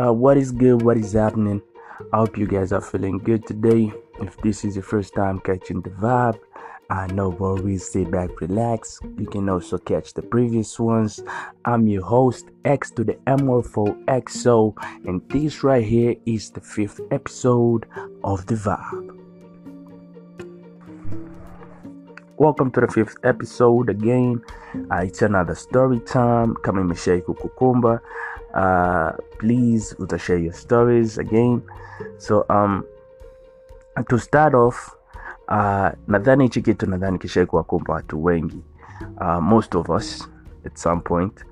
Uh, what is good? What is happening? I hope you guys are feeling good today. If this is your first time catching the vibe, uh, no worries, sit back, relax. You can also catch the previous ones. I'm your host, X to the Morpho XO, and this right here is the fifth episode of the vibe. Welcome to the fifth episode again. Uh, it's another story time. Kama imeshai kukukumba, uh, please utashare your stories again. So um, to start off uh, nadhani hichi kitu nadhani kishai kuwakumba watu wengi uh, most of us at some point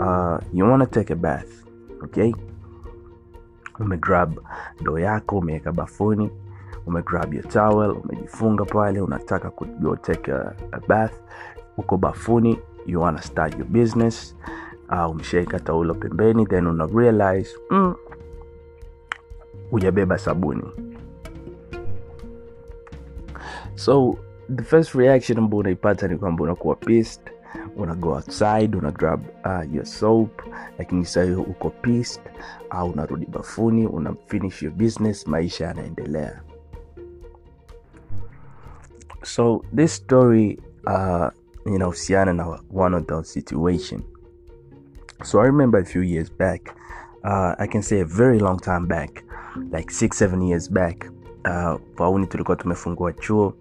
uh, you wanna take a bath okay umegrab ndoo yako umeweka bafuni umegrab your towel umejifunga pale unataka go take a, a bath uko bafuni you wanna start your business uh, umeshaika taulo pembeni then una realize mm, hujabeba sabuni. So the first reaction ambao unaipata ni kwamba unakuwa pissed una go outside una grab uh, your soap lakini sahiyo uko pissed au uh, unarudi bafuni una finish your business maisha yanaendelea so this story uh, you know inahusiana na one of those situation. So i remember a few years back uh, i can say a very long time back like six seven years back uh, pauni tulikuwa tumefungua chuo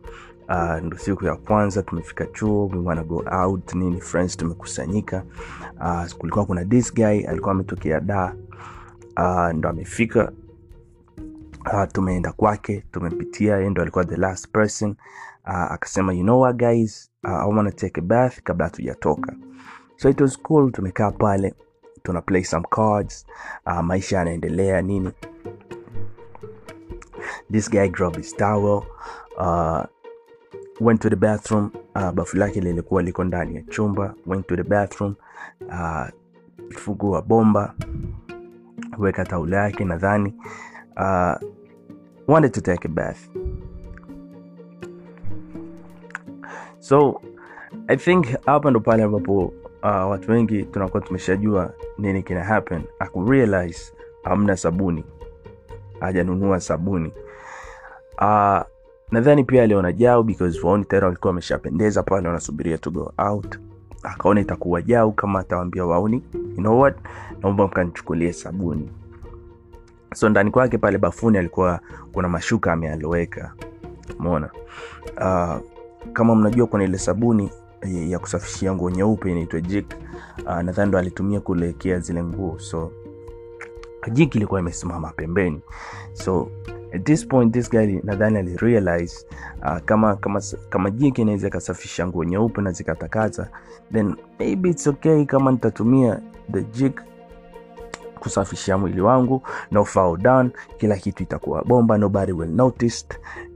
uh, ndo siku ya kwanza tumefika chuo we wanna go out nini friends tumekusanyika uh, kulikuwa kuna this guy alikuwa ametokea da uh, ndo amefika uh, tumeenda kwake tumepitia ndo alikuwa the last person uh, akasema you know what guys? Uh, i wanna take a bath kabla hatujatoka. So it was cool tumekaa pale tuna play some cards. Uh, maisha yanaendelea nini? This guy grabbed his towel uh, went to the bathroom. Uh, bafu lake lilikuwa liko ndani ya chumba went to the bathroom. Uh, fungua bomba weka taulo yake nadhani. Uh, wanted to take a bath so i think hapa ndo pale ambapo uh, watu wengi tunakuwa tumeshajua nini kina happen. Akurealize hamna sabuni. Hajanunua sabuni. Uh, nadhani pia aliona jao because waoni tayari walikuwa wameshapendeza pale wanasubiria to go out. Akaona itakuwa jao kama atawambia wauni you know what? Naomba mkanichukulie sabuni. So ndani kwake pale bafuni alikuwa kuna mashuka amealoweka. Mona uh, kama mnajua kuna ile sabuni ya kusafishia nguo nyeupe inaitwa jik uh, nadhani ndo alitumia kuelekea zile nguo. So jik ilikuwa imesimama pembeni. So at this point this guy nadhani alirealize uh, kama kama kama jiki inaweza ikasafisha nguo nyeupe na zikatakata then maybe its okay kama nitatumia the jik kusafishia mwili wangu no foul down kila kitu itakuwa bomba nobody will notice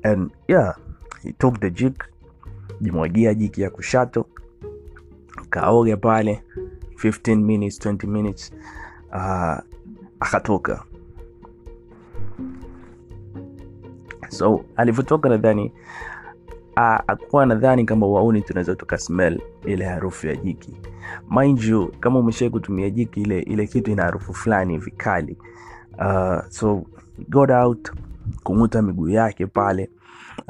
and yeah he took the jik jimwagia jiki ya kushato kaoge pale 15 minutes 20 minutes uh, akatoka. So alivyotoka nadhani uh, akuwa nadhani kama wauni tunaweza tuka smell ile harufu ya jiki. Mind you kama umeshai kutumia jiki ile ile kitu ina harufu fulani vikali uh, so got out kung'uta miguu yake pale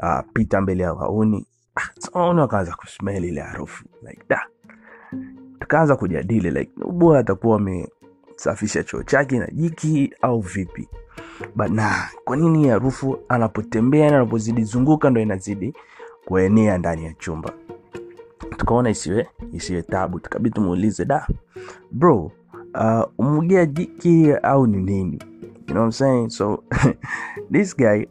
uh, pita mbele ya wauni wauni wakaanza kusmell ile harufu like da. Tukaanza kujadili like bora atakuwa amesafisha choo chake na jiki au vipi? But na kwa nini harufu? Anapotembea na anapozidi zunguka ndo inazidi kuenea ndani ya chumba. Tukaona isiwe isiwe tabu tukabidi tumuulize da bro uh, umugea jiki au ni nini? You know what I'm saying? So this guy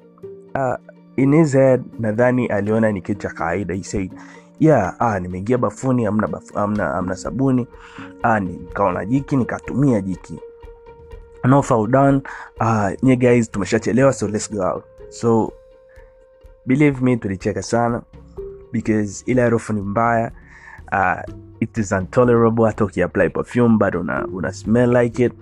uh, in his head nadhani aliona ni kitu cha kawaida. He said yeah ah, nimeingia bafuni amna, bafu, amna, amna sabuni. Ah, nikaona jiki nikatumia jiki. No foul down uh, nye guys tumeshachelewa so let's go out. So believe me tulicheka sana because ile harufu ni mbaya uh, it is intolerable hata ukiapply perfume but una, una smell like it.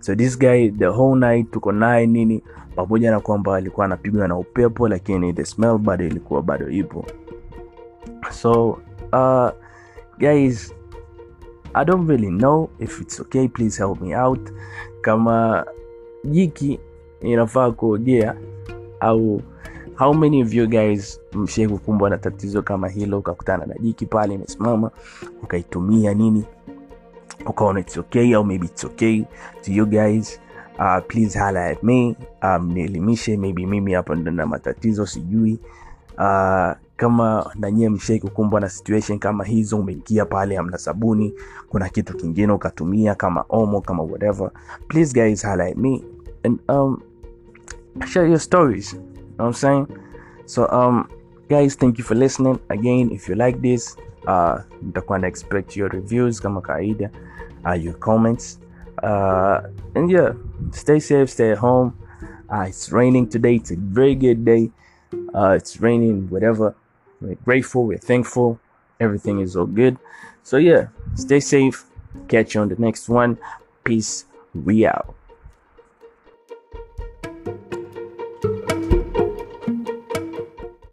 So this guy the whole night tuko naye nini pamoja na kwamba alikuwa anapigwa na upepo lakini the smell bado ilikuwa bado ipo. So uh, guys i don't really know if it's okay please help me out. Kama jiki inafaa kuogea au how many of you guys mshie kukumbwa na tatizo kama hilo ukakutana na jiki pale imesimama ukaitumia nini ukaona it's okay au maybe it's okay to you guys? Uh, please hala at me um, nielimishe maybe mimi hapa na matatizo sijui. Uh, kama nanyie mshai kukumbwa na situation kama hizo umeingia pale amna sabuni kuna kitu kingine ukatumia kama omo kama whatever please guys hala at me. And um, share your stories know what i'm saying? So um guys thank you for listening. Again if you like this uh nitakuwa na expect your reviews kama kawaida uh, your comments. Uh and yeah stay safe stay at home. Uh, it's raining today. It's a very good day. Uh it's raining whatever. We're grateful we're thankful. Everything is all good. So yeah stay safe. Catch you on the next one. Peace. We out